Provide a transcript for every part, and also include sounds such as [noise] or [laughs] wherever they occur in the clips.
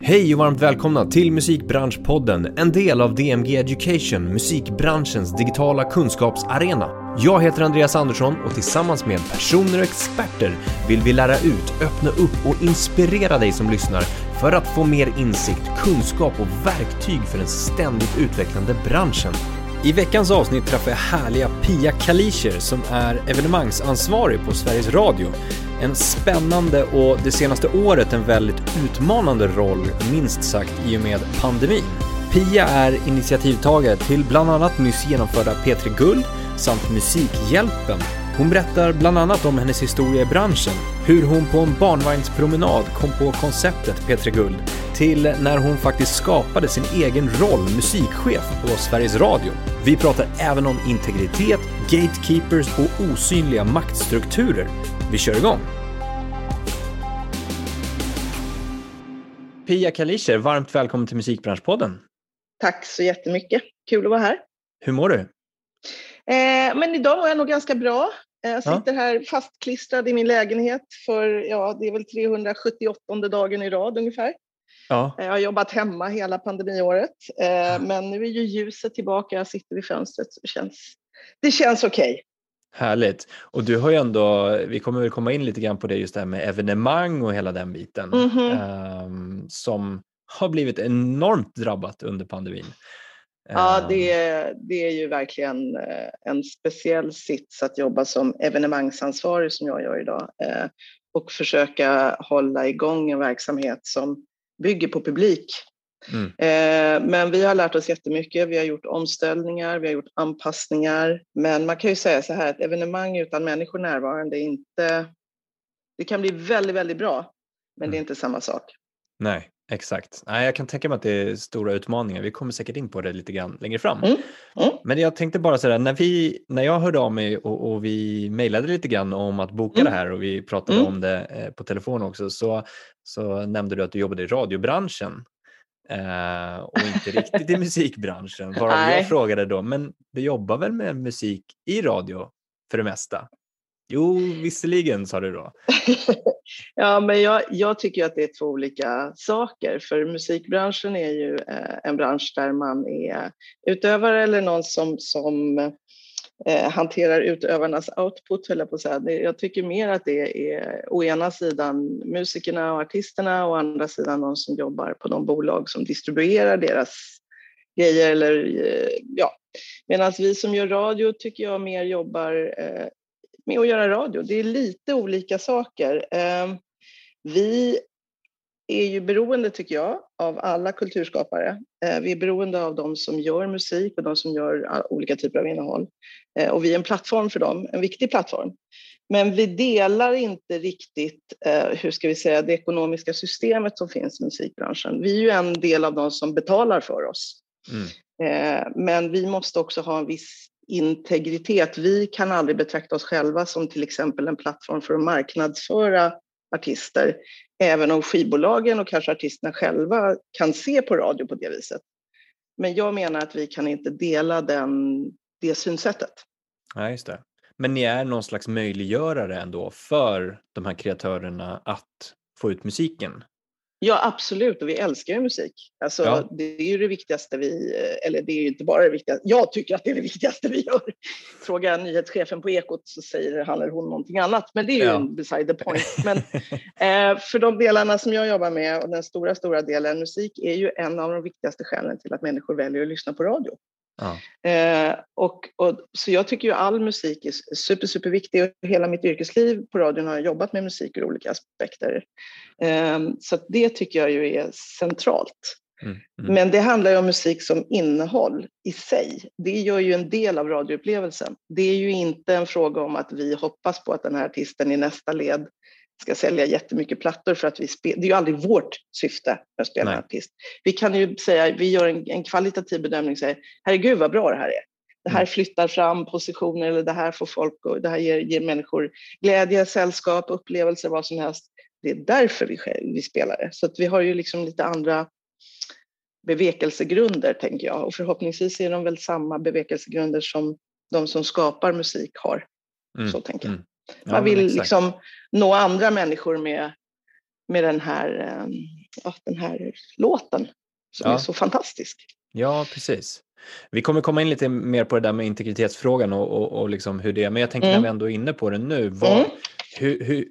Hej och varmt välkomna till Musikbranschpodden, en del av DMG Education, musikbranschens digitala kunskapsarena. Jag heter Andreas Andersson och tillsammans med personer och experter vill vi lära ut, öppna upp och inspirera dig som lyssnar för att få mer insikt, kunskap och verktyg för den ständigt utvecklande branschen. I veckans avsnitt träffar jag härliga Pia Kalischer som är evenemangsansvarig på Sveriges Radio. En spännande och det senaste året en väldigt utmanande roll, minst sagt, i och med pandemin. Pia är initiativtagare till bland annat nyss genomförda P3 Guld samt Musikhjälpen. Hon berättar bland annat om hennes historia i branschen, hur hon på en barnvagnspromenad kom på konceptet P3 Guld, till när hon faktiskt skapade sin egen roll, musikchef på Sveriges Radio. Vi pratar även om integritet, gatekeepers och osynliga maktstrukturer. Vi kör igång! Pia Kalischer, varmt välkommen till Musikbranschpodden. Tack så jättemycket. Kul att vara här. Hur mår du? Eh, men idag mår jag nog ganska bra. Eh, jag sitter ja. här fastklistrad i min lägenhet för, ja, det är väl 378 dagen i rad ungefär. Ja. Eh, jag har jobbat hemma hela pandemiåret, eh, ja. men nu är ju ljuset tillbaka, jag sitter vid fönstret så det känns, det känns okej. Okay. Härligt. Och du har ju ändå, vi kommer väl komma in lite grann på det just det här med evenemang och hela den biten mm -hmm. um, som har blivit enormt drabbat under pandemin. Ja, ehm. det är, det är ju verkligen eh, en speciell sits att jobba som evenemangsansvarig som jag gör idag eh, och försöka hålla igång en verksamhet som bygger på publik. Mm. Eh, men vi har lärt oss jättemycket. Vi har gjort omställningar, vi har gjort anpassningar. Men man kan ju säga så här att evenemang utan människor närvarande är inte... Det kan bli väldigt, väldigt bra, men mm. det är mm. inte samma sak. Nej, exakt. Nej, jag kan tänka mig att det är stora utmaningar. Vi kommer säkert in på det lite grann längre fram. Mm. Mm. Men jag tänkte bara sådär, när, vi, när jag hörde av mig och, och vi mejlade lite grann om att boka mm. det här och vi pratade om det eh, på telefon också så, så nämnde du att du jobbade i radiobranschen. Uh, och inte riktigt i [laughs] musikbranschen. Varav jag frågade då, men du jobbar väl med musik i radio för det mesta? Jo, visserligen sa du då. [laughs] ja, men jag, jag, tycker att det är två olika saker. För musikbranschen är ju eh, en bransch där man är utövare eller någon som, som eh, hanterar utövarnas output, höll jag på att säga. Jag tycker mer att det är å ena sidan musikerna och artisterna och å andra sidan de som jobbar på de bolag som distribuerar deras grejer. Eller, eh, ja. Medan vi som gör radio tycker jag mer jobbar eh, med att göra radio. Det är lite olika saker. Eh, vi är ju beroende, tycker jag, av alla kulturskapare. Eh, vi är beroende av de som gör musik och de som gör olika typer av innehåll. Eh, och vi är en plattform för dem, en viktig plattform. Men vi delar inte riktigt, eh, hur ska vi säga, det ekonomiska systemet som finns i musikbranschen. Vi är ju en del av de som betalar för oss. Mm. Men vi måste också ha en viss integritet. Vi kan aldrig betrakta oss själva som till exempel en plattform för att marknadsföra artister, även om skivbolagen och kanske artisterna själva kan se på radio på det viset. Men jag menar att vi kan inte dela den, det synsättet. Ja, just det. Men ni är någon slags möjliggörare ändå för de här kreatörerna att få ut musiken? Ja, absolut. Och vi älskar ju musik. Alltså, ja. Det är ju det viktigaste vi... Eller det är ju inte bara det viktigaste. Jag tycker att det är det viktigaste vi gör. Fråga nyhetschefen på Ekot så säger han eller hon någonting annat. Men det är ju ja. beside the point. Men eh, för de delarna som jag jobbar med och den stora, stora delen musik är ju en av de viktigaste skälen till att människor väljer att lyssna på radio. Ja. Eh, och, och, så jag tycker ju all musik är super, superviktig och hela mitt yrkesliv på radion har jag jobbat med musik ur olika aspekter. Eh, så det tycker jag ju är centralt. Mm, mm. Men det handlar ju om musik som innehåll i sig. Det gör ju en del av radioupplevelsen. Det är ju inte en fråga om att vi hoppas på att den här artisten i nästa led ska sälja jättemycket plattor för att vi spelar. Det är ju aldrig vårt syfte med att spela en artist. Vi kan ju säga, vi gör en, en kvalitativ bedömning och säger, herregud vad bra det här är. Det här mm. flyttar fram positioner eller det här får folk och det här ger, ger människor glädje, sällskap, upplevelser, vad som helst. Det är därför vi, vi spelar det. Så att vi har ju liksom lite andra bevekelsegrunder, tänker jag. Och förhoppningsvis är de väl samma bevekelsegrunder som de som skapar musik har. Mm. Så tänker jag. Mm. Ja, Man vill liksom nå andra människor med, med den här ja, den här låten som ja. är så fantastisk. Ja, precis. Vi kommer komma in lite mer på det där med integritetsfrågan och, och, och liksom hur det är, men jag tänker mm. när vi ändå är inne på det nu, vad, mm. hur, hur,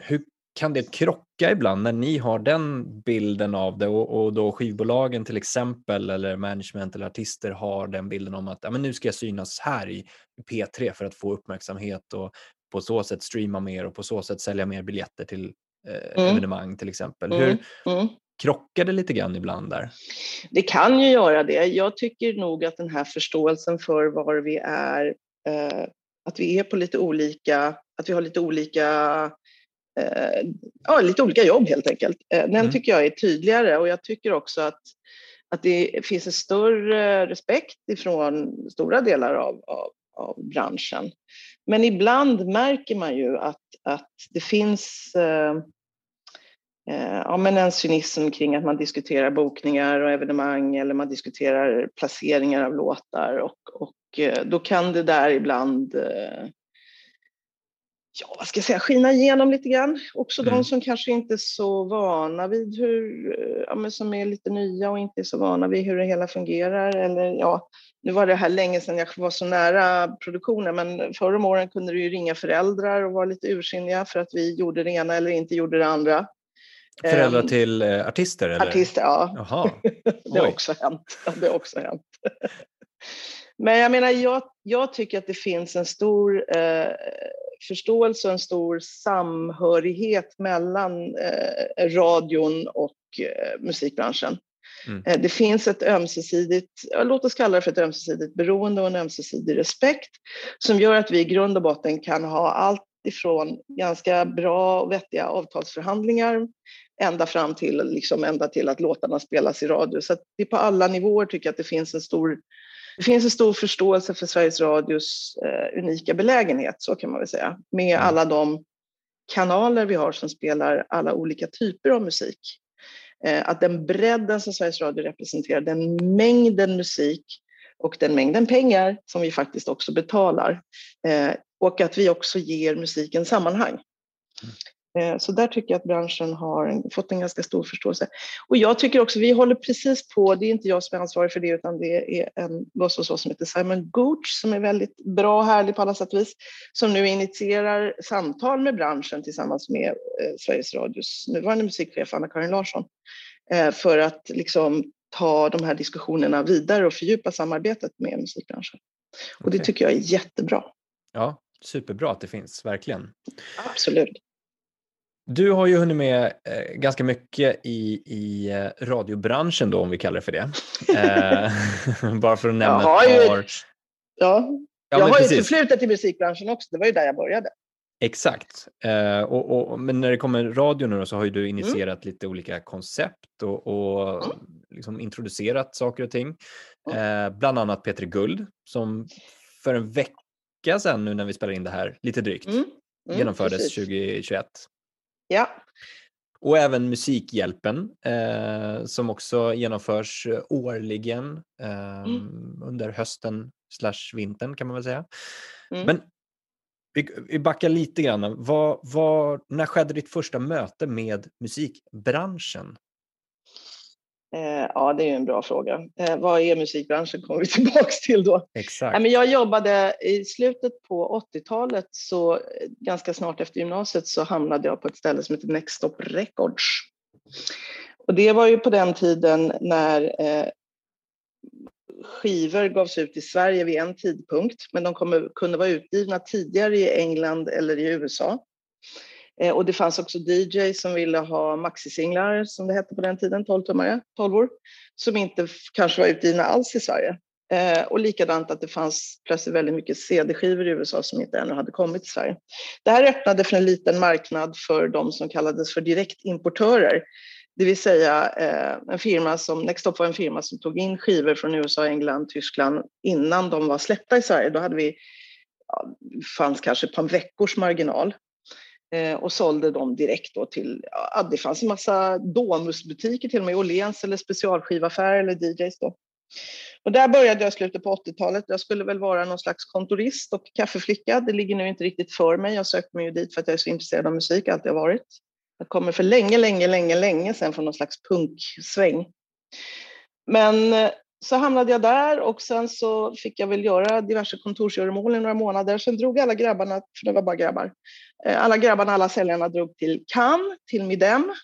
hur kan det krocka ibland när ni har den bilden av det och, och, då skivbolagen till exempel eller management eller artister har den bilden om att ja, men nu ska jag synas här i P3 för att få uppmärksamhet och på så sätt streama mer och på så sätt sälja mer biljetter till eh, mm. evenemang till exempel. Mm. Hur, mm. Krockar det lite grann ibland där? Det kan ju göra det. Jag tycker nog att den här förståelsen för var vi är, eh, att vi är på lite olika, att vi har lite olika eh, ja, lite olika jobb helt enkelt. Eh, den mm. tycker jag är tydligare och jag tycker också att, att det finns en större respekt ifrån stora delar av, av, av branschen. Men ibland märker man ju att, att det finns eh, eh, ja, men en cynism kring att man diskuterar bokningar och evenemang eller man diskuterar placeringar av låtar och, och eh, då kan det där ibland eh, ja, vad ska jag säga, skina igenom lite grann. Också mm. de som kanske inte är så vana vid hur, ja, men som är lite nya och inte är så vana vid hur det hela fungerar. Eller ja, nu var det här länge sedan jag var så nära produktionen, men förra om åren kunde du ju ringa föräldrar och vara lite ursinniga för att vi gjorde det ena eller inte gjorde det andra. Föräldrar um, till uh, artister? Eller? Artister, ja. Jaha. [laughs] det har också hänt. Det har också hänt. Men jag menar, jag, jag tycker att det finns en stor eh, förståelse och en stor samhörighet mellan eh, radion och eh, musikbranschen. Mm. Eh, det finns ett ömsesidigt, låt oss kalla det för ett ömsesidigt beroende och en ömsesidig respekt som gör att vi i grund och botten kan ha allt ifrån ganska bra och vettiga avtalsförhandlingar ända fram till, liksom ända till att låtarna spelas i radio. Så att det på alla nivåer tycker jag att det finns en stor det finns en stor förståelse för Sveriges Radios eh, unika belägenhet, så kan man väl säga, med mm. alla de kanaler vi har som spelar alla olika typer av musik. Eh, att den bredden som Sveriges Radio representerar, den mängden musik och den mängden pengar som vi faktiskt också betalar eh, och att vi också ger musiken sammanhang. Eh, så där tycker jag att branschen har fått en ganska stor förståelse. Och jag tycker också, vi håller precis på, det är inte jag som är ansvarig för det, utan det är en boss hos oss som heter Simon Gooch som är väldigt bra och härlig på alla sätt och vis, som nu initierar samtal med branschen tillsammans med eh, Sveriges Radios nuvarande musikchef Anna-Karin Larsson eh, för att liksom ta de här diskussionerna vidare och fördjupa samarbetet med musikbranschen. Och det tycker jag är jättebra. Ja, superbra att det finns, verkligen. Absolut. Du har ju hunnit med eh, ganska mycket i, i eh, radiobranschen då, om vi kallar det för det. Eh, [laughs] bara för att nämna jag har ett par. Ju, ja, ja, jag har precis. ju förflutet i musikbranschen också, det var ju där jag började. Exakt. Eh, och, och, men när det kommer radio nu då, så har ju du mm. initierat mm. lite olika koncept och, och mm. liksom introducerat saker och ting. Mm. Eh, bland annat Peter Guld som för en vecka sedan nu när vi spelar in det här, lite drygt, mm. Mm, genomfördes precis. 2021. Ja. Och även Musikhjälpen eh, som också genomförs eh, årligen eh, mm. under hösten slash vintern kan man väl säga. Mm. Men vi, vi backar lite grann. Vad, vad, när skedde ditt första möte med musikbranschen? Eh, ja, det är en bra fråga. Eh, vad är musikbranschen kommer vi [laughs] tillbaks till då. Exakt. men jag jobbade i slutet på 80-talet, så eh, ganska snart efter gymnasiet så hamnade jag på ett ställe som heter Next Stop Records. Och det var ju på den tiden när skivor gavs ut i Sverige vid en tidpunkt, men de kunde vara utgivna tidigare i England eller i USA. Eh, och det fanns också DJ som ville ha maxisinglar, som det hette på den tiden, 12-tummare, 12 som inte kanske var utgivna alls i Sverige. Eh, och likadant att det fanns plötsligt väldigt mycket CD-skivor i USA som inte ännu hade kommit till Sverige. Det här öppnade för en liten marknad för de som kallades för direktimportörer. Det vill säga eh, en firma som, Nextop var en firma som tog in skivor från USA, England, Tyskland innan de var släppta i Sverige. Då hade vi, ja, fanns kanske ett par veckors marginal. Eh, och sålde dem direkt då till, ja, ah, det fanns en massa Domusbutiker till och med, Åhléns eller specialskivaffärer eller DJs då. Och där började jag i slutet på 80-talet. Jag skulle väl vara någon slags kontorist och kaffeflicka. Det ligger nu inte riktigt för mig. Jag sökte mig ju dit för att jag är så intresserad av musik, alltid har varit. Jag kommer för länge, länge, länge, länge sedan från någon slags punksväng. Men eh, så hamnade jag där och sen så fick jag väl göra diverse kontorsgöromål i några månader. Sen drog alla grabbarna, för det var bara grabbar, eh, alla grabbarna, alla säljarna drog till Cannes, till Midem,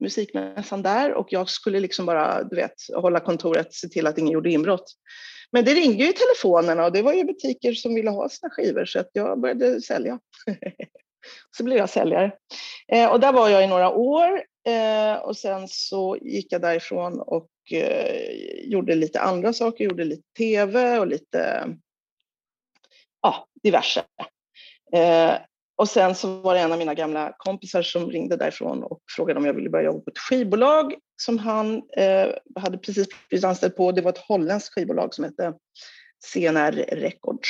musikmässan där och jag skulle liksom bara, du vet, hålla kontoret, se till att ingen gjorde inbrott. Men det ringde ju i telefonerna och det var ju butiker som ville ha sina skivor så att jag började sälja. [laughs] så blev jag säljare. Eh, och där var jag i några år eh, och sen så gick jag därifrån och Eh, gjorde lite andra saker, gjorde lite tv och lite ja, diverse. Eh, och sen så var det en av mina gamla kompisar som ringde därifrån och frågade om jag ville börja jobba på ett skivbolag som han eh, hade precis blivit anställd på. Det var ett holländskt skivbolag som hette CNR Records.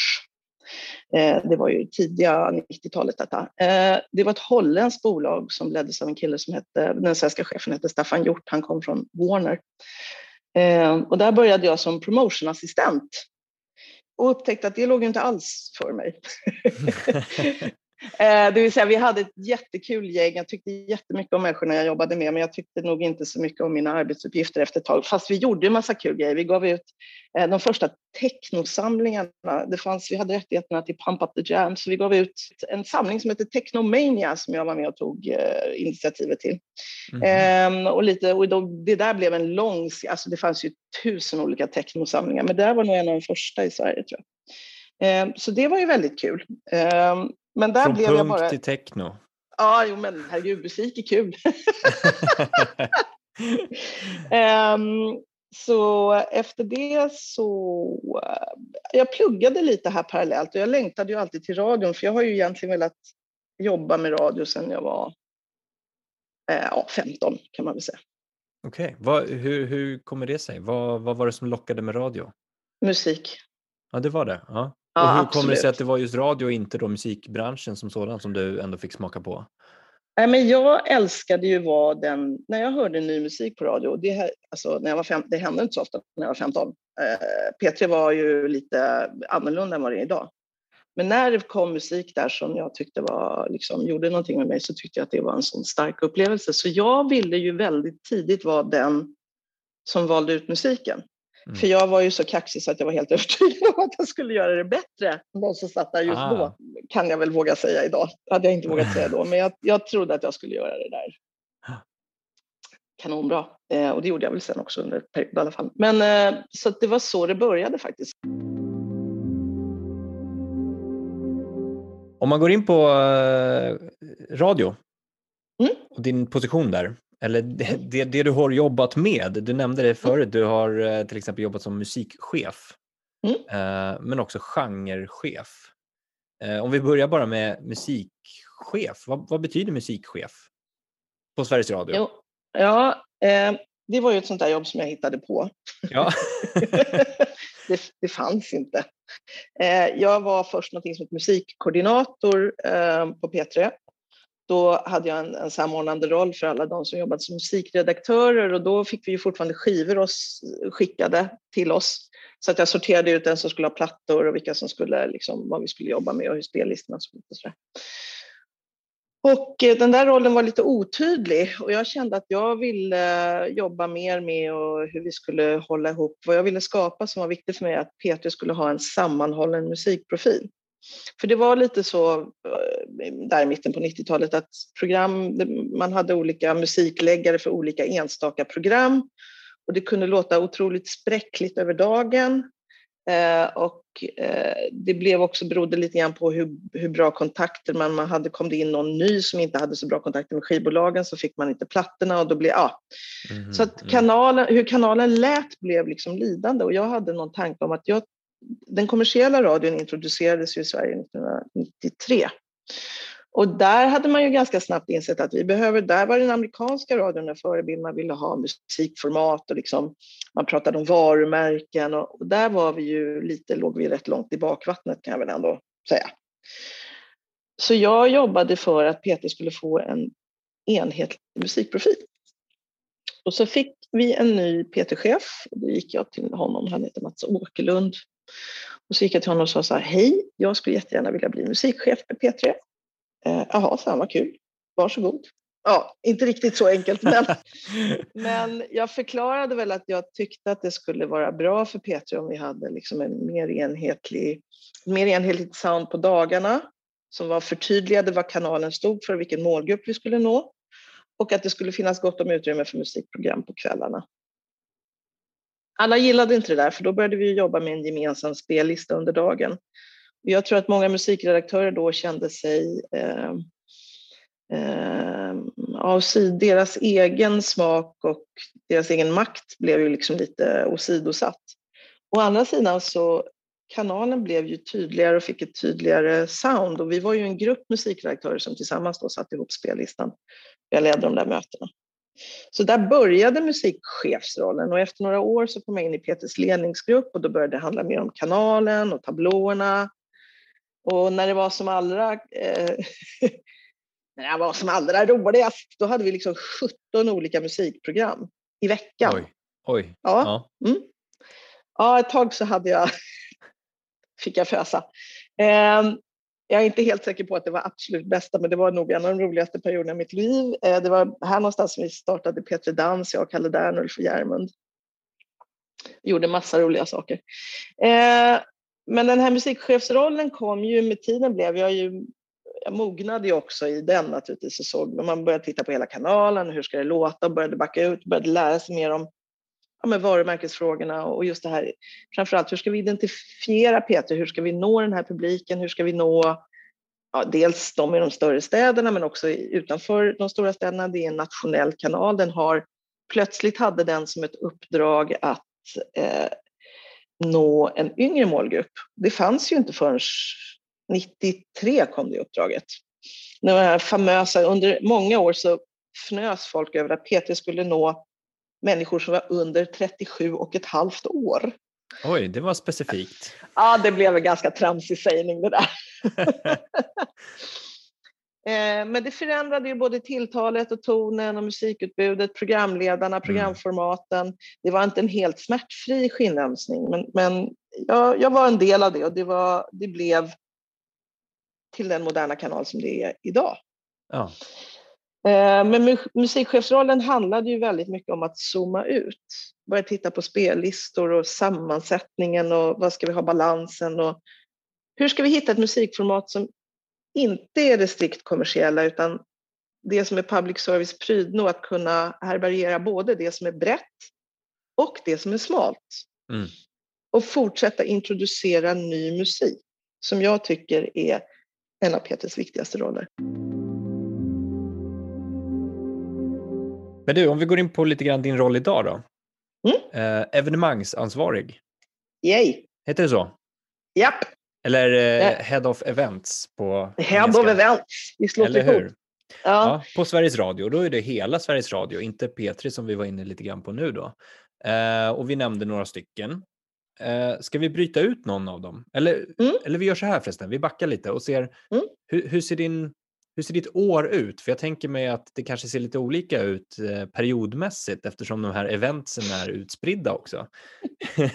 Eh, det var ju tidiga 90-talet detta. Eh, det var ett holländskt bolag som leddes av en kille som hette, den svenska chefen hette Staffan Hjort, han kom från Warner. Eh, och där började jag som promotionassistent och upptäckte att det låg inte alls för mig. [laughs] [laughs] Eh, det vill säga, vi hade ett jättekul gäng. Jag tyckte jättemycket om människorna jag jobbade med, men jag tyckte nog inte så mycket om mina arbetsuppgifter efter ett tag. Fast vi gjorde en massa kul grejer. Vi gav ut eh, de första technosamlingarna. Det fanns, vi hade rättigheterna till Pump Up The Jam, så vi gav ut en samling som heter Technomania som jag var med och tog eh, initiativet till. Mm. och lite, och då, det där blev en lång... Alltså det fanns ju tusen olika technosamlingar, men det där var nog en av de första i Sverige, tror jag. Så det var ju väldigt kul. Men där Från blev jag bara... till techno? Ja, jo men herregud, musik är kul. um, [laughs] så efter det så... Jag pluggade lite här parallellt och jag längtade ju alltid till radion för jag har ju egentligen velat jobba med radio sedan jag var uh, ja, 15 kan man väl säga. Okej, okay. hur, hur kommer det sig? Vad, vad var det som lockade med radio? Musik. Ja, det var det? Ja. Ja, och hur absolut. kommer det sig att det var just radio och inte då musikbranschen som sådan som du ändå fick smaka på? Nej, men jag älskade ju vara den, när jag hörde ny musik på radio, det, här, alltså, när jag var fem, det hände inte så ofta när jag var 15. Eh, P3 var ju lite annorlunda än vad det är idag. Men när det kom musik där som jag tyckte var, liksom, gjorde någonting med mig så tyckte jag att det var en sån stark upplevelse. Så jag ville ju väldigt tidigt vara den som valde ut musiken. Mm. För jag var ju så kaxig så att jag var helt [laughs] övertygad om att jag skulle göra det bättre än de som satt där just ah. då. Kan jag väl våga säga idag. Hade jag inte vågat säga då, [laughs] men jag, jag trodde att jag skulle göra det där. Kanonbra. Eh, och det gjorde jag väl sen också under en period i alla fall. Men eh, så det var så det började faktiskt. Om man går in på eh, radio mm. och din position där, eller det, det, det, du har jobbat med, du nämnde det förut, du har eh, till exempel jobbat som musikchef, mm. Eh, men också genrechef. Eh, om vi börjar bara med musikchef, vad, vad betyder musikchef på Sveriges Radio? Jo, ja, eh, det var ju ett sånt där jobb som jag hittade på. Ja. [laughs] det, det fanns inte. Eh, jag var först något som ett musikkoordinator eh, på P3 då hade jag en, en samordnande roll för alla de som jobbade som musikredaktörer och då fick vi ju fortfarande skivor oss, skickade till oss. Så att jag sorterade ut den som skulle ha plattor och vilka som skulle, liksom, vad vi skulle jobba med och hur spellistorna såg ut och sådär. Och eh, den där rollen var lite otydlig och jag kände att jag ville eh, jobba mer med och hur vi skulle hålla ihop. Vad jag ville skapa som var viktigt för mig att Peter skulle ha en sammanhållen musikprofil. För det var lite så eh, där i mitten på 90-talet att program, man hade olika musikläggare för olika enstaka program och det kunde låta otroligt spräckligt över dagen. Eh, och eh, det blev också, berodde lite grann på hur, hur bra kontakter man, man hade. Kom det in någon ny som inte hade så bra kontakter med skivbolagen så fick man inte plattorna och då blev, ja. Mm, så att mm. kanalen, hur kanalen lät blev liksom lidande och jag hade någon tanke om att jag den kommersiella radion introducerades ju i Sverige 1993. Och där hade man ju ganska snabbt insett att vi behöver, där var den amerikanska radion en förebild, man ville ha musikformat och liksom, man pratade om varumärken och, och, där var vi ju lite, låg vi rätt långt i bakvattnet kan jag väl ändå säga. Så jag jobbade för att Peter skulle få en enhetlig musikprofil. Och så fick vi en ny PT-chef. Då gick jag till honom, han heter Mats Åkerlund. Och så gick jag till honom och sa så här, hej, jag skulle jättegärna vilja bli musikchef på P3. Eh, jaha, sa han, vad kul. Varsågod. ja, inte riktigt så enkelt, men, [laughs] men jag förklarade väl att jag tyckte att det skulle vara bra för P3 om vi hade liksom en mer enhetlig, mer enhetligt sound på dagarna som var förtydligade vad kanalen stod för, vilken målgrupp vi skulle nå och att det skulle finnas gott om utrymme för musikprogram på kvällarna. Alla gillade inte det där, för då började vi jobba med en gemensam spellista under dagen. Jag tror att många musikredaktörer då kände sig eh, eh, av deras egen smak och deras egen makt blev ju liksom lite åsidosatt. Å andra sidan så kanalen blev ju tydligare och fick ett tydligare sound och vi var ju en grupp musikredaktörer som tillsammans då satte ihop spellistan. Jag ledde de där mötena. Så där började musikchefsrollen och efter några år så kom jag in i Peters ledningsgrupp och då började det handla mer om kanalen och tablåerna. Och när det var som allra, eh, [laughs] när det var som allra roligast, då hade vi liksom 17 olika musikprogram i veckan. Oj, oj. Ja. Ja. Mm. ja, ett tag så hade jag, [laughs] fick jag fösa. Eh, jag är inte helt säker på att det var absolut bästa, men det var nog en av de roligaste perioderna i mitt liv. Eh, det var här någonstans som vi startade Petri Dans, jag, Kalle Dernulf och Järmund. Gjorde massa roliga saker. Eh, men den här musikchefsrollen kom ju med tiden blev jag ju jag mognade ju också i den naturligtvis och såg, man började titta på hela kanalen, hur ska det låta, och började backa ut, började lära sig mer om ja, med varumärkesfrågorna och just det här, framförallt hur ska vi identifiera Peter, hur ska vi nå den här publiken, hur ska vi nå ja, dels de i de större städerna men också utanför de stora städerna. Det är en nationell kanal, den har plötsligt hade den som ett uppdrag att eh, nå en yngre målgrupp. Det fanns ju inte förrän 93 kom det uppdraget. Det var famösa, under många år så fnös folk över att Peter skulle nå människor som var under 37 och ett halvt år. Oj, det var specifikt. Ja, det blev en ganska tramsig sägning det där. [laughs] Eh, men det förändrade ju både tilltalet och tonen och musikutbudet, programledarna, mm. programformaten. Det var inte en helt smärtfri skinnömsning, men, men jag, jag var en del av det och det, var, det blev till den moderna kanal som det är idag. Ja. Eh, men musikchefsrollen handlade ju väldigt mycket om att zooma ut. Börja titta på spellistor och sammansättningen och vad ska vi ha balansen och hur ska vi hitta ett musikformat som inte är det strikt kommersiella utan det som är public service prydno att kunna härbärgera både det som är brett och det som är smalt. Mm. Och fortsätta introducera ny musik som jag tycker är en av Peters viktigaste roller. Men du, om vi går in på lite grann din roll idag då. Mm. Eh, evenemangsansvarig. Yay. Heter det så? Japp. Eller eh, Head of Events på Head engelska. of Events, visst låter det hur? Ja. ja. På Sveriges Radio, då är det hela Sveriges Radio, inte P3 som vi var inne lite grann på nu då. Eh, och vi nämnde några stycken. Eh, ska vi bryta ut någon av dem? Eller, mm. eller vi gör så här förresten, vi backar lite och ser mm. hur, hur, ser din, hur ser ditt år ut? För jag tänker mig att det kanske ser lite olika ut eh, periodmässigt eftersom de här eventsen är utspridda också. [laughs]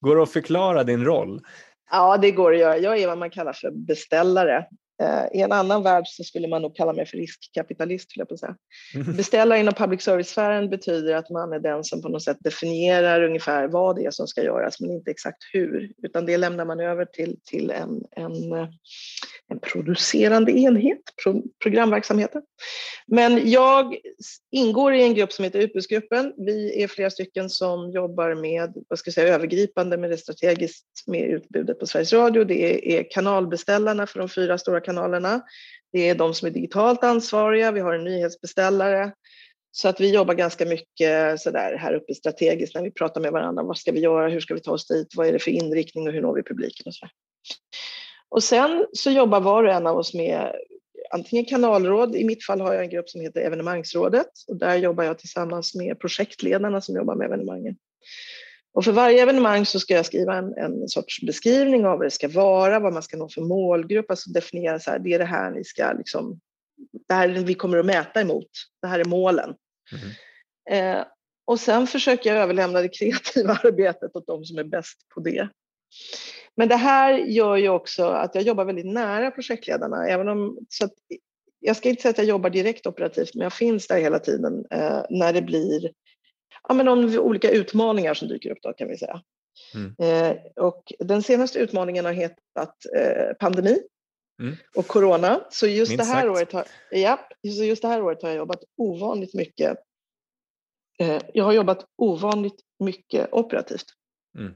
Går det att förklara din roll? Ja, det går att göra. Jag är vad man kallar för beställare. Eh, I en annan värld så skulle man nog kalla mig för riskkapitalist, jag på säga. [laughs] Beställare inom public service-sfären betyder att man är den som på något sätt definierar ungefär vad det är som ska göras, men inte exakt hur, utan det lämnar man över till, till en, en, en producerande enhet, pro, programverksamheten. Men jag ingår i en grupp som heter Utbudsgruppen. Vi är flera stycken som jobbar med, vad ska jag säga, övergripande med det strategiskt med utbudet på Sveriges Radio. Det är kanalbeställarna för de fyra stora kanalerna. Det är de som är digitalt ansvariga. Vi har en nyhetsbeställare. Så att vi jobbar ganska mycket så där här uppe strategiskt när vi pratar med varandra. Vad ska vi göra? Hur ska vi ta oss dit? Vad är det för inriktning och hur når vi publiken? Och, så. och sen så jobbar var och en av oss med antingen kanalråd, i mitt fall har jag en grupp som heter Evenemangsrådet och där jobbar jag tillsammans med projektledarna som jobbar med evenemangen. Och för varje evenemang så ska jag skriva en, en sorts beskrivning av vad det ska vara, vad man ska nå för målgrupp, alltså definiera så här, det är det här ni ska liksom, det här vi kommer att mäta emot, det här är målen. Mm. Eh, och sen försöker jag överlämna det kreativa [laughs] arbetet åt de som är bäst på det. Men det här gör ju också att jag jobbar väldigt nära projektledarna, även om så jag ska inte säga att jag jobbar direkt operativt, men jag finns där hela tiden eh, när det blir ja, men de olika utmaningar som dyker upp då kan vi säga. Mm. Eh, och den senaste utmaningen har hetat eh, pandemi mm. och corona. Så just det, här året har, ja, så just det här året har jag jobbat ovanligt mycket. Eh, jag har jobbat ovanligt mycket operativt. Mm.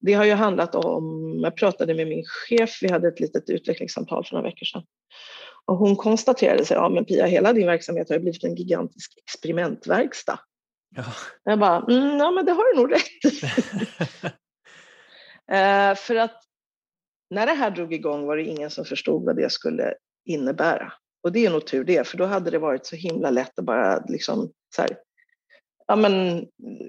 Det har ju handlat om, jag pratade med min chef, vi hade ett litet utvecklingssamtal för några veckor sedan. Och hon konstaterade sig, ja men Pia, hela din verksamhet har blivit en gigantisk experimentverkstad. Ja. Jag bara, mm, ja men det har du nog rätt [laughs] eh, För att när det här drog igång var det ingen som förstod vad det skulle innebära. Och det är nog tur det, för då hade det varit så himla lätt att bara liksom så här, ja, men,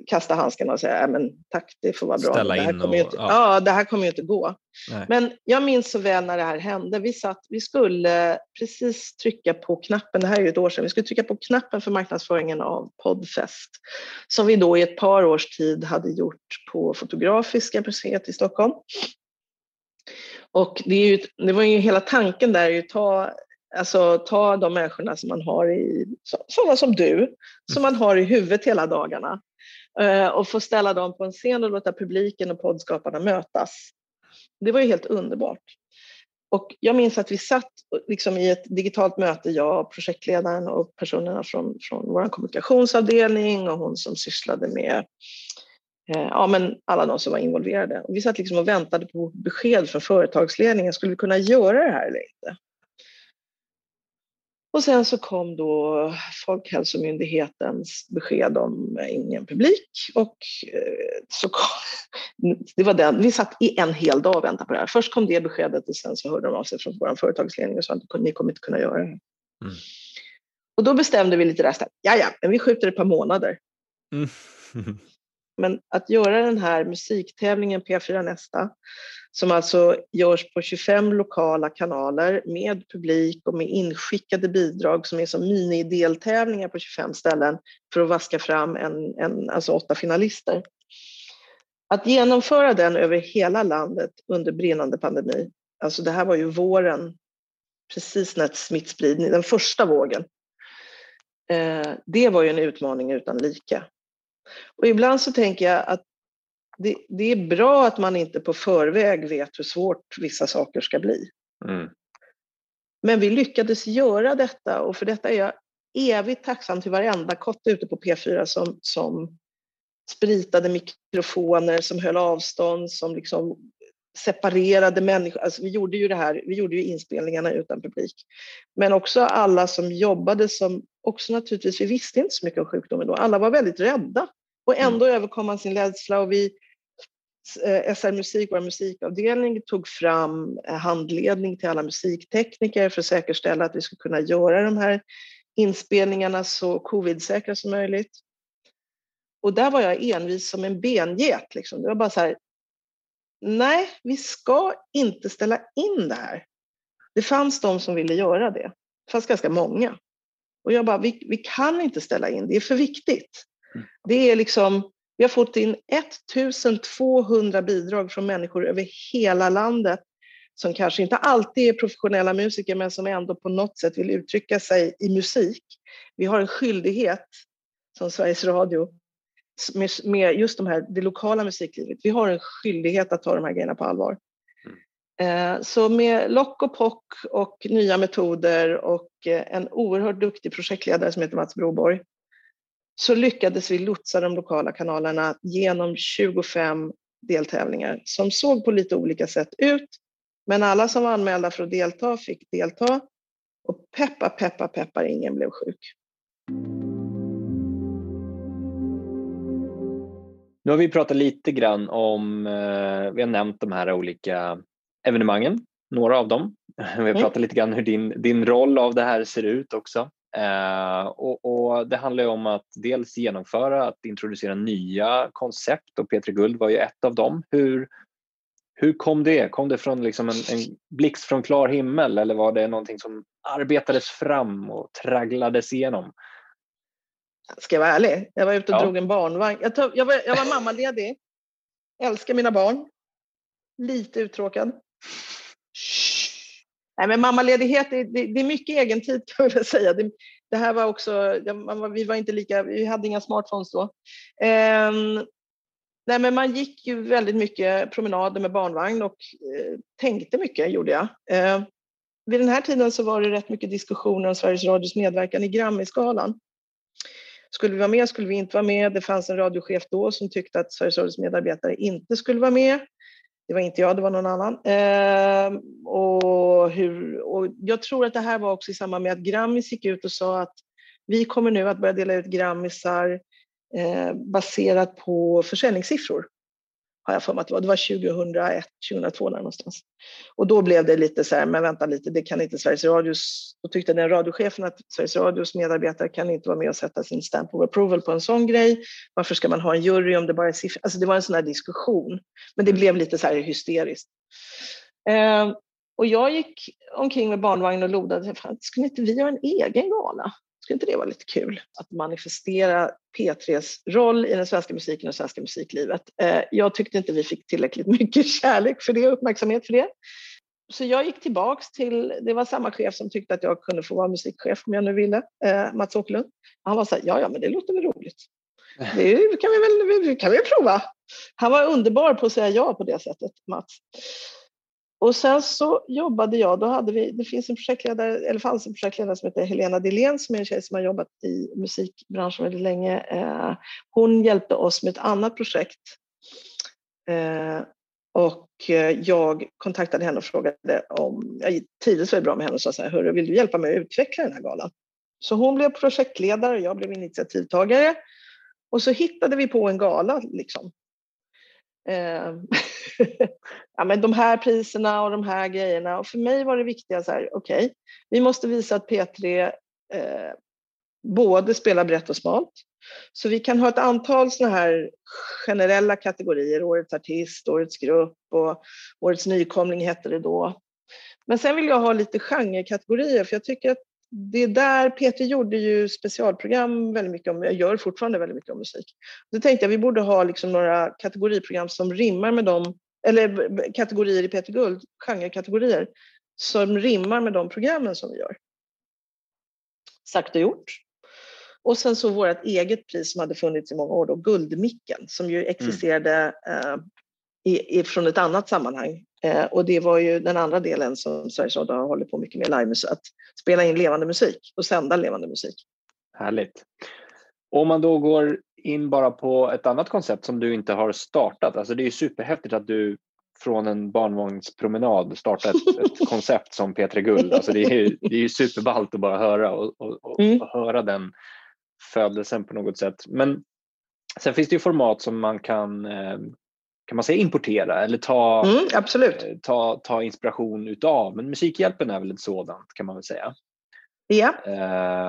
kasta handskarna och säga men tack, det får vara bra. Ställa det här in och, inte, ja. ja. det här kommer ju inte gå. Nej. Men jag minns så väl när det här hände. Vi, satt, vi skulle precis trycka på knappen, det här är ju ett år sedan, vi skulle trycka på knappen för marknadsföringen av Podfest som vi då i ett par års tid hade gjort på Fotografiska museet i Stockholm. Och det, ju, det var ju hela tanken där att ta Alltså ta de människorna som man har i, sådana som du, som man har i huvudet hela dagarna eh, och få ställa dem på en scen och låta publiken och poddskaparna mötas. Det var ju helt underbart. Och jag minns att vi satt liksom i ett digitalt möte, jag, projektledaren och personerna från, från vår kommunikationsavdelning och hon som sysslade med eh, ja, men alla de som var involverade. Och vi satt liksom och väntade på besked från företagsledningen. Skulle vi kunna göra det här eller inte? Och sen så kom då Folkhälsomyndighetens besked om ingen publik och eh, så kom, [laughs] det var den, vi satt i en hel dag och väntade på det här. Först kom det beskedet och sen så hörde de av sig från vår företagsledning och sa att ni kommer inte kunna göra det. Mm. Och då bestämde vi lite resten. Ja, ja, men vi skjuter ett par månader. Mm. [laughs] Men att göra den här musiktävlingen P4 Nästa, som alltså görs på 25 lokala kanaler med publik och med inskickade bidrag som är som minideltävlingar på 25 ställen för att vaska fram en, en, alltså åtta finalister. Att genomföra den över hela landet under brinnande pandemi, alltså det här var ju våren, precis när smittspridning, den första vågen, eh, det var ju en utmaning utan like. Och ibland så tänker jag att det, det, är bra att man inte på förväg vet hur svårt vissa saker ska bli. Mm. Men vi lyckades göra detta och för detta är jag evigt tacksam till varenda kotte ute på P4 som, som spritade mikrofoner, som höll avstånd, som liksom separerade människor. Alltså vi gjorde ju det här, vi gjorde ju inspelningarna utan publik. Men också alla som jobbade som också naturligtvis, vi visste inte så mycket om sjukdomen då. Alla var väldigt rädda och mm. ändå mm. överkom man sin rädsla och vi eh, SR Musik, vår musikavdelning, tog fram eh, handledning till alla musiktekniker för att säkerställa att vi skulle kunna göra de här inspelningarna så covidsäkra som möjligt. Och där var jag envis som en benget. Liksom. Det var bara så här, nej, vi ska inte ställa in det här. Det fanns de som ville göra det. Det fanns ganska många. Och jag bara, vi, vi kan inte ställa in, det är för viktigt. Mm. Det är liksom, vi har fått in 1200 bidrag från människor över hela landet som kanske inte alltid är professionella musiker men som ändå på något sätt vill uttrycka sig i musik. Vi har en skyldighet som Sveriges Radio med, med just de här, det lokala musiklivet. Vi har en skyldighet att ta de här grejerna på allvar. Eh, så med lock och pock och nya metoder och eh, en oerhört duktig projektledare som heter Mats Broborg så lyckades vi lotsa de lokala kanalerna genom 25 deltävlingar som såg på lite olika sätt ut. Men alla som var anmälda för att delta fick delta och peppa, peppa, peppar, ingen blev sjuk. Nu har vi pratat lite grann om, eh, vi har nämnt de här olika evenemangen, några av dem. Vi har mm. lite grann hur din, din roll av det här ser ut också. Eh, och, och, Det handlar om att dels genomföra, att introducera nya koncept och P3 Guld var ju ett av dem. Hur, hur kom det? Kom det från liksom en, en blixt från klar himmel eller var det någonting som arbetades fram och tragglades igenom? Ska jag vara ärlig? Jag var ute och ja. drog en barnvagn. Jag, tog, jag, var, jag var mammaledig, älskar mina barn, lite uttråkad. Nej, men mammaledighet, det, det, det är mycket egentid, kan jag säga. Det, det här var också, vi var inte lika, vi hade inga smartphones då. Eh, nej, men man gick ju väldigt mycket promenader med barnvagn och eh, tänkte mycket, gjorde jag. Eh, vid den här tiden så var det rätt mycket diskussioner om Sveriges Radios medverkan i Grammisgalan. Skulle vi vara med, skulle vi inte vara med? Det fanns en radiochef då som tyckte att Sveriges Radios medarbetare inte skulle vara med. Det var inte jag, det var någon annan. Eh, och, hur, och jag tror att det här var också i samband med att Grammis gick ut och sa att vi kommer nu att börja dela ut Grammisar eh, baserat på försäljningssiffror har jag för mig att det var. Det var 2001, 2002 där någonstans. Och då blev det lite så här, men vänta lite, det kan inte Sveriges Radios... Då tyckte den radiochefen att Sveriges Radios medarbetare kan inte vara med och sätta sin stamp of approval på en sån grej. Varför ska man ha en jury om det bara är siffror? Alltså det var en sån här diskussion. Men det blev lite så här hysteriskt. Eh, och jag gick omkring med barnvagn och lodade. Skulle inte vi ha en egen gala? Skulle inte det vara lite kul att manifestera P3s roll i den svenska musiken och svenska musiklivet? Eh, jag tyckte inte vi fick tillräckligt mycket [laughs] kärlek för det och uppmärksamhet för det. Så jag gick tillbaks till, det var samma chef som tyckte att jag kunde få vara musikchef om jag nu ville, eh, Mats Åkerlund. Han var så här, ja ja men det låter väl roligt. [laughs] Det kan vi väl kan vi prova. Han var underbar på att säga ja på det sättet, Mats. Och sen så jobbade jag, då hade vi, det finns en projektledare, eller fanns en projektledare som heter Helena Dillén som är en tjej som har jobbat i musikbranschen väldigt länge. Eh, hon hjälpte oss med ett annat projekt. Eh, och eh, jag kontaktade henne och frågade om, jag trivdes väldigt bra med henne och sa så här, hörru, vill du hjälpa mig att utveckla den här galan? Så hon blev projektledare och jag blev initiativtagare. Och så hittade vi på en gala liksom. Eh, [laughs] ja, men de här priserna och de här grejerna. Och för mig var det viktiga så här, okej, okay, vi måste visa att P3 eh, både spelar brett och smalt. Så vi kan ha ett antal sådana här generella kategorier, årets artist, årets grupp och årets nykomling hette det då. Men sen vill jag ha lite genrekategorier för jag tycker att det är där Peter gjorde ju specialprogram väldigt mycket om, jag gör fortfarande väldigt mycket om musik. Då tänkte jag vi borde ha liksom några kategoriprogram som rimmar med dem, eller kategorier i Peter Guld, genrekategorier, som rimmar med de programmen som vi gör. Sagt och gjort. Och sen så vårt eget pris som hade funnits i många år då, Guldmicken, som ju existerade mm. eh, i, i, från ett annat sammanhang. Eh, och det var ju den andra delen som Sveriges Radio har hållit på mycket med, livemusik, att spela in levande musik och sända levande musik. Härligt. Om man då går in bara på ett annat koncept som du inte har startat, alltså det är ju superhäftigt att du från en barnvagnspromenad startar ett, ett [laughs] koncept som P3 Guld. Alltså det är ju, det är ju superballt att bara höra och, och, och, mm. och höra den födelsen på något sätt. Men sen finns det ju format som man kan eh, kan man säga importera eller ta, mm, absolut. Eh, ta, ta inspiration utav. Men Musikhjälpen är väl ett sådant kan man väl säga. Ja.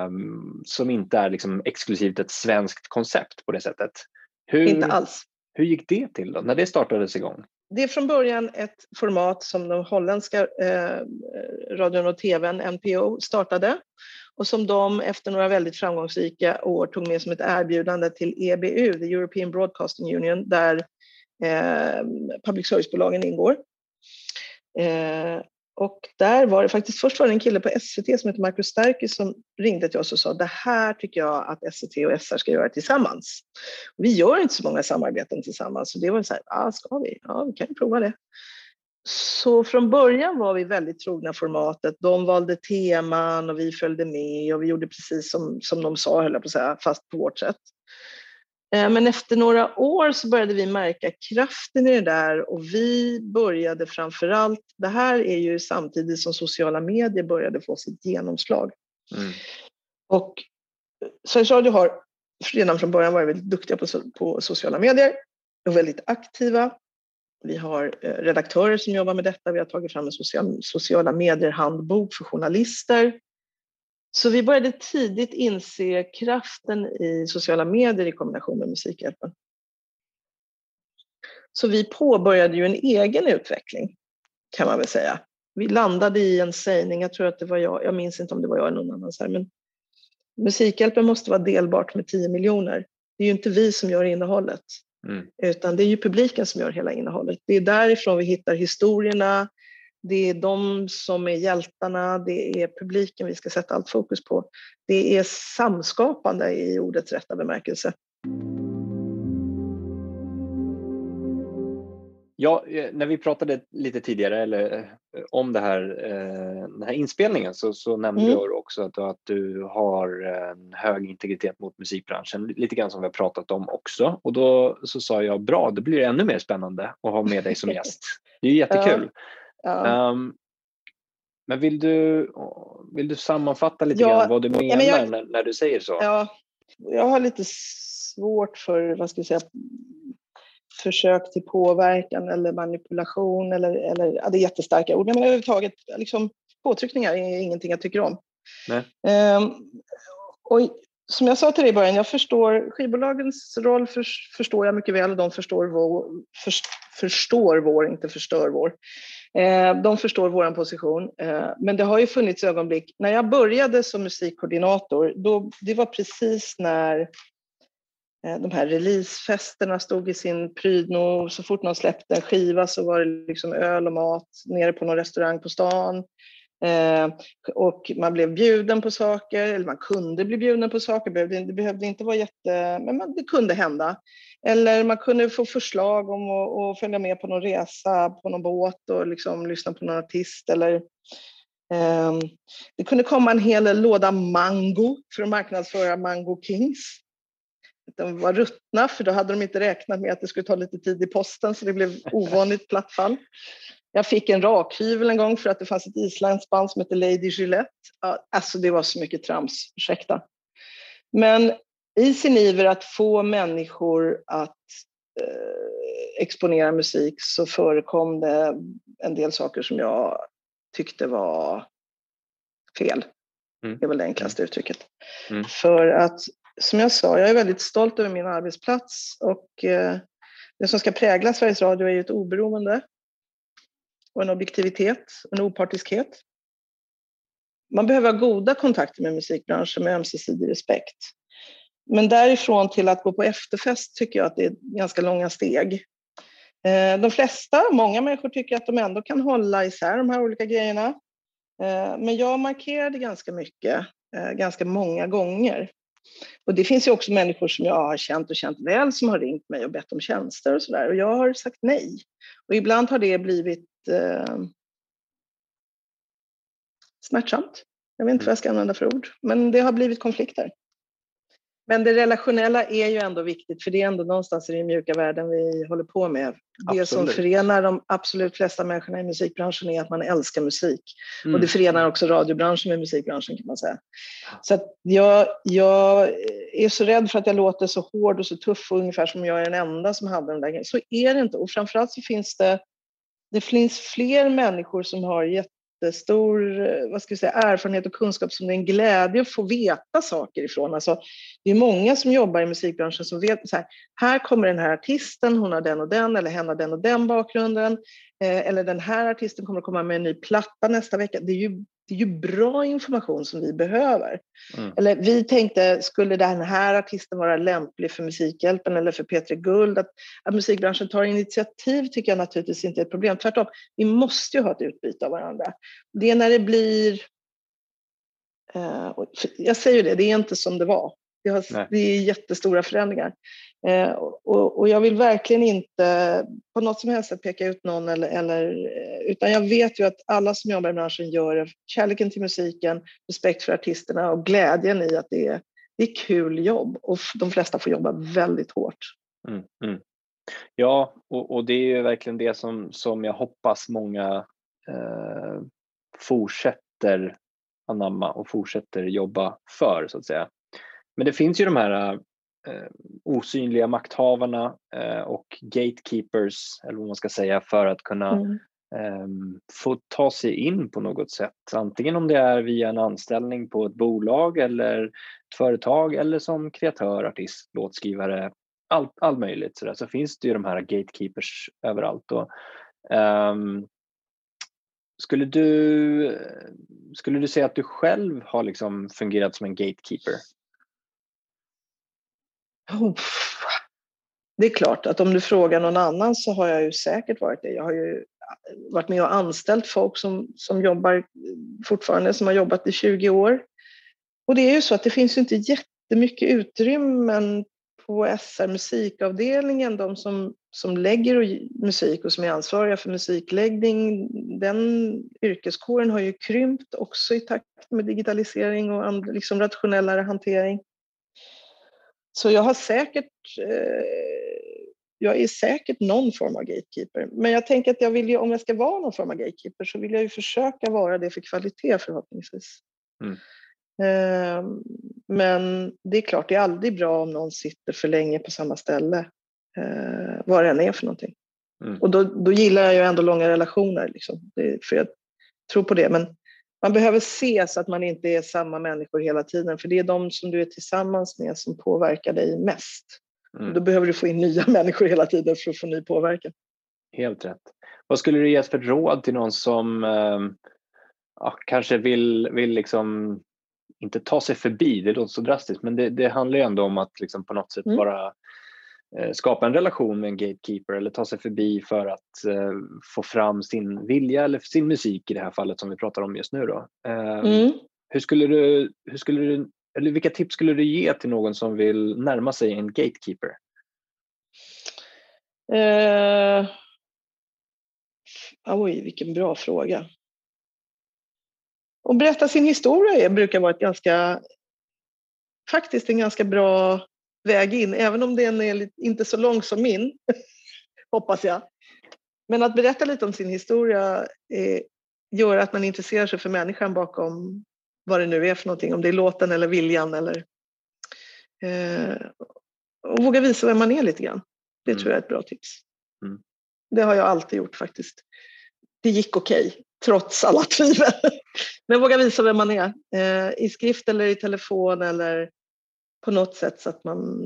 Um, som inte är liksom exklusivt ett svenskt koncept på det sättet. Hur, inte alls. Hur gick det till då, när det startades igång? Det är från början ett format som de holländska eh, radion och tvn, NPO, startade och som de efter några väldigt framgångsrika år tog med som ett erbjudande till EBU, the European Broadcasting Union, där eh, Eh, public service-bolagen ingår. Eh, och där var det faktiskt, först var det en kille på SVT som heter Marcus Sterky som ringde till oss och sa det här tycker jag att SVT och SR ska göra tillsammans. Vi gör inte så många samarbeten tillsammans så det var så här, ah, ska vi? Ja, vi kan ju prova det. Så från början var vi väldigt trogna formatet. De valde teman och vi följde med och vi gjorde precis som, som de sa, höll jag på att säga, fast på vårt sätt. Eh, men efter några år så började vi märka kraften i det där och vi började framför allt, det här är ju samtidigt som sociala medier började få sitt genomslag. Mm. Och Sveriges Radio har redan från början varit väldigt duktiga på, på sociala medier och väldigt aktiva. Vi har eh, redaktörer som jobbar med detta. Vi har tagit fram en social, sociala medier-handbok för journalister. Så vi började tidigt inse kraften i sociala medier i kombination med Musikhjälpen. Så vi påbörjade ju en egen utveckling, kan man väl säga. Vi landade i en sägning, jag tror att det var jag, jag minns inte om det var jag eller någon annan, här, men Musikhjälpen måste vara delbart med 10 miljoner. Det är ju inte vi som gör innehållet, mm. utan det är ju publiken som gör hela innehållet. Det är därifrån vi hittar historierna, Det är de som är hjältarna, det är publiken vi ska sätta allt fokus på. Det är samskapande i ordets rätta bemärkelse. Ja, eh, när vi pratade lite tidigare eller, eh, om det här, eh, den här inspelningen så, så nämnde mm. du också att, att du har en hög integritet mot musikbranschen, lite grann som vi har pratat om också. Och då så sa jag bra, då blir det ännu mer spännande att ha med dig som [laughs] gäst. Det är jättekul. Ja. Ja. Um, men vill du, vill du sammanfatta lite ja, grann vad du menar jag, när, när, du säger så? Ja, jag har lite svårt för, vad ska jag säga, försök till påverkan eller manipulation eller, eller ja, det är jättestarka ord, men överhuvudtaget liksom, påtryckningar är ingenting jag tycker om. Um, och som jag sa till dig i början, jag förstår skivbolagens roll för, förstår jag mycket väl och de förstår vår, för, förstår vår, inte förstör vår. Eh, de förstår vår position. Eh, men det har ju funnits ögonblick, när jag började som musikkoordinator, då, det var precis när eh, de här releasefesterna stod i sin prydno. Så fort någon släppte en skiva så var det liksom öl och mat nere på någon restaurang på stan. Eh, och man blev bjuden på saker, eller man kunde bli bjuden på saker. Det behövde inte vara jätte... Men det kunde hända. Eller man kunde få förslag om att, följa med på någon resa på någon båt och liksom lyssna på någon artist. Eller, eh, det kunde komma en hel låda mango för att marknadsföra Mango Kings de var ruttna för då hade de inte räknat med att det skulle ta lite tid i posten så det blev ovanligt platt fall. Jag fick en rakhyvel en gång för att det fanns ett isländskt band som hette Lady Gillette. Alltså det var så mycket trams, ursäkta. Men i sin iver att få människor att eh, exponera musik så förekom det en del saker som jag tyckte var fel. Mm. Det är väl det enklaste uttrycket. Mm. För att som jag sa, jag är väldigt stolt över min arbetsplats och eh, det som ska prägla Sveriges Radio är ju ett oberoende och en objektivitet, en opartiskhet. Man behöver ha goda kontakter med musikbranschen med ömsesidig respekt. Men därifrån till att gå på efterfest tycker jag att det är ganska långa steg. Eh, de flesta, många människor tycker att de ändå kan hålla isär de här olika grejerna. Eh, men jag markerade ganska mycket, ganska många gånger. Och det finns ju också människor som jag har känt och känt väl som har ringt mig och bett om tjänster och sådär och jag har sagt nej. Och ibland har det blivit eh, smärtsamt. Jag vet inte vad jag ska använda för ord, men det har blivit konflikter. Men det relationella är ju ändå viktigt, för det är ändå någonstans i den mjuka världen vi håller på med. Absolut. Det som förenar de absolut flesta människorna i musikbranschen är att man älskar musik. Mm. Och det förenar också radiobranschen med musikbranschen kan man säga. Så jag, jag är så rädd för att jag låter så hård och så tuff, ungefär som jag är den enda som hade den där grejen. Så är det inte. Och framförallt så finns det det finns fler människor som har gett jättestor eh, vad ska vi säga, erfarenhet och kunskap som det är en glädje att få veta saker ifrån. Alltså, det är många som jobbar i musikbranschen som vet så här, här kommer den här artisten, hon har den och den eller hen har den och den bakgrunden. Eh, eller den här artisten kommer att komma med en ny platta nästa vecka. Det är ju det är ju bra information som vi behöver. Mm. Eller vi tänkte, skulle den här artisten vara lämplig för Musikhjälpen eller för P3 Guld? Att, att musikbranschen tar initiativ tycker jag naturligtvis inte är ett problem. Tvärtom, vi måste ju ha ett utbyte av varandra. Det är när det blir... Eh, jag säger det, det är inte som det var. Det, har, det är jättestora förändringar. Eh, och, jag vill verkligen inte på något som helst peka ut någon, eller, eller, eh, utan jag vet ju att alla som jobbar i branschen gör det. kärleken till musiken, respekt för artisterna och glädjen i att det är, det är kul jobb och de flesta får jobba väldigt hårt. Mm, mm. Ja, och, och, det är ju verkligen det som, som jag hoppas många eh, fortsätter anamma och fortsätter jobba för så att säga. Men det finns ju de här eh, osynliga makthavarna eh, och gatekeepers, eller vad man ska säga, för att kunna mm. eh, få ta sig in på något sätt. Antingen om det är via en anställning på ett bolag eller ett företag eller som kreatör, artist, låtskrivare, allt, allt möjligt. Så, där. så finns det ju de här gatekeepers överallt. Och, um, skulle du, skulle du säga att du själv har liksom fungerat som en gatekeeper? Oh, det är klart att om du frågar någon annan så har jag ju säkert varit det. Jag har ju äh, varit med och anställt folk som, som jobbar äh, fortfarande, som har jobbat i 20 år. Och det är ju så att det finns ju inte jättemycket utrymmen på SR musikavdelningen, de som, som lägger musik och som är ansvariga för musikläggning, den yrkeskåren har ju krympt också i takt med digitalisering och liksom rationellare hantering. Så jag har säkert, eh, jag är säkert någon form av gatekeeper. Men jag tänker att jag vill ju, om jag ska vara någon form av gatekeeper så vill jag ju försöka vara det för kvalitet förhoppningsvis. Mm. Eh, men det är klart, det är aldrig bra om någon sitter för länge på samma ställe, eh, vad det än är för någonting. Mm. Och då, då gillar jag ju ändå långa relationer, liksom. det, för jag tror på det. Men man behöver se så att man inte är samma människor hela tiden, för det är de som du är tillsammans med som påverkar dig mest. Mm. Då behöver du få in nya [laughs] människor hela tiden för att få ny påverkan. Helt rätt. Vad skulle du ge för råd till någon som eh, ja, kanske vill, vill liksom inte ta sig förbi, det låter så drastiskt, men det, det handlar ju ändå om att liksom på något sätt mm. bara eh, skapa en relation med en gatekeeper eller ta sig förbi för att eh, få fram sin vilja eller sin musik i det här fallet som vi pratar om just nu. Då. Eh, mm. Hur skulle du, hur skulle du, eller vilka tips skulle du ge till någon som vill närma sig en gatekeeper? Uh, oj, vilken bra fråga. Och berätta sin historia brukar vara ett ganska, faktiskt en ganska bra väg in, även om den är inte så lång som min, [laughs] hoppas jag. Men att berätta lite om sin historia eh, gör att man intresserar sig för människan bakom vad det nu är för någonting, om det är låten eller viljan eller eh, och våga visa vem man är lite grann. Det mm. tror jag är ett bra tips. Mm. Det har jag alltid gjort faktiskt. Det gick okej, okay, trots alla tvivel. [laughs] Men våga visa vem man är eh, i skrift eller i telefon eller på något sätt så att man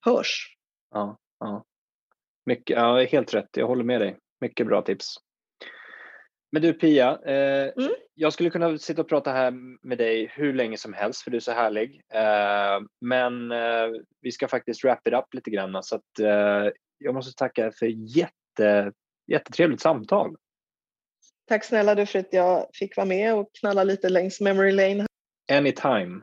hörs. Ja, ja. Mycket, ja helt rätt. Jag håller med dig. Mycket bra tips. Men du Pia, eh, mm. jag skulle kunna sitta och prata här med dig hur länge som helst för du är så härlig. Eh, men eh, vi ska faktiskt wrap it up lite grann så att eh, jag måste tacka för jätte, jättetrevligt samtal. Tack snälla du för att jag fick vara med och knalla lite längs memory lane. Anytime.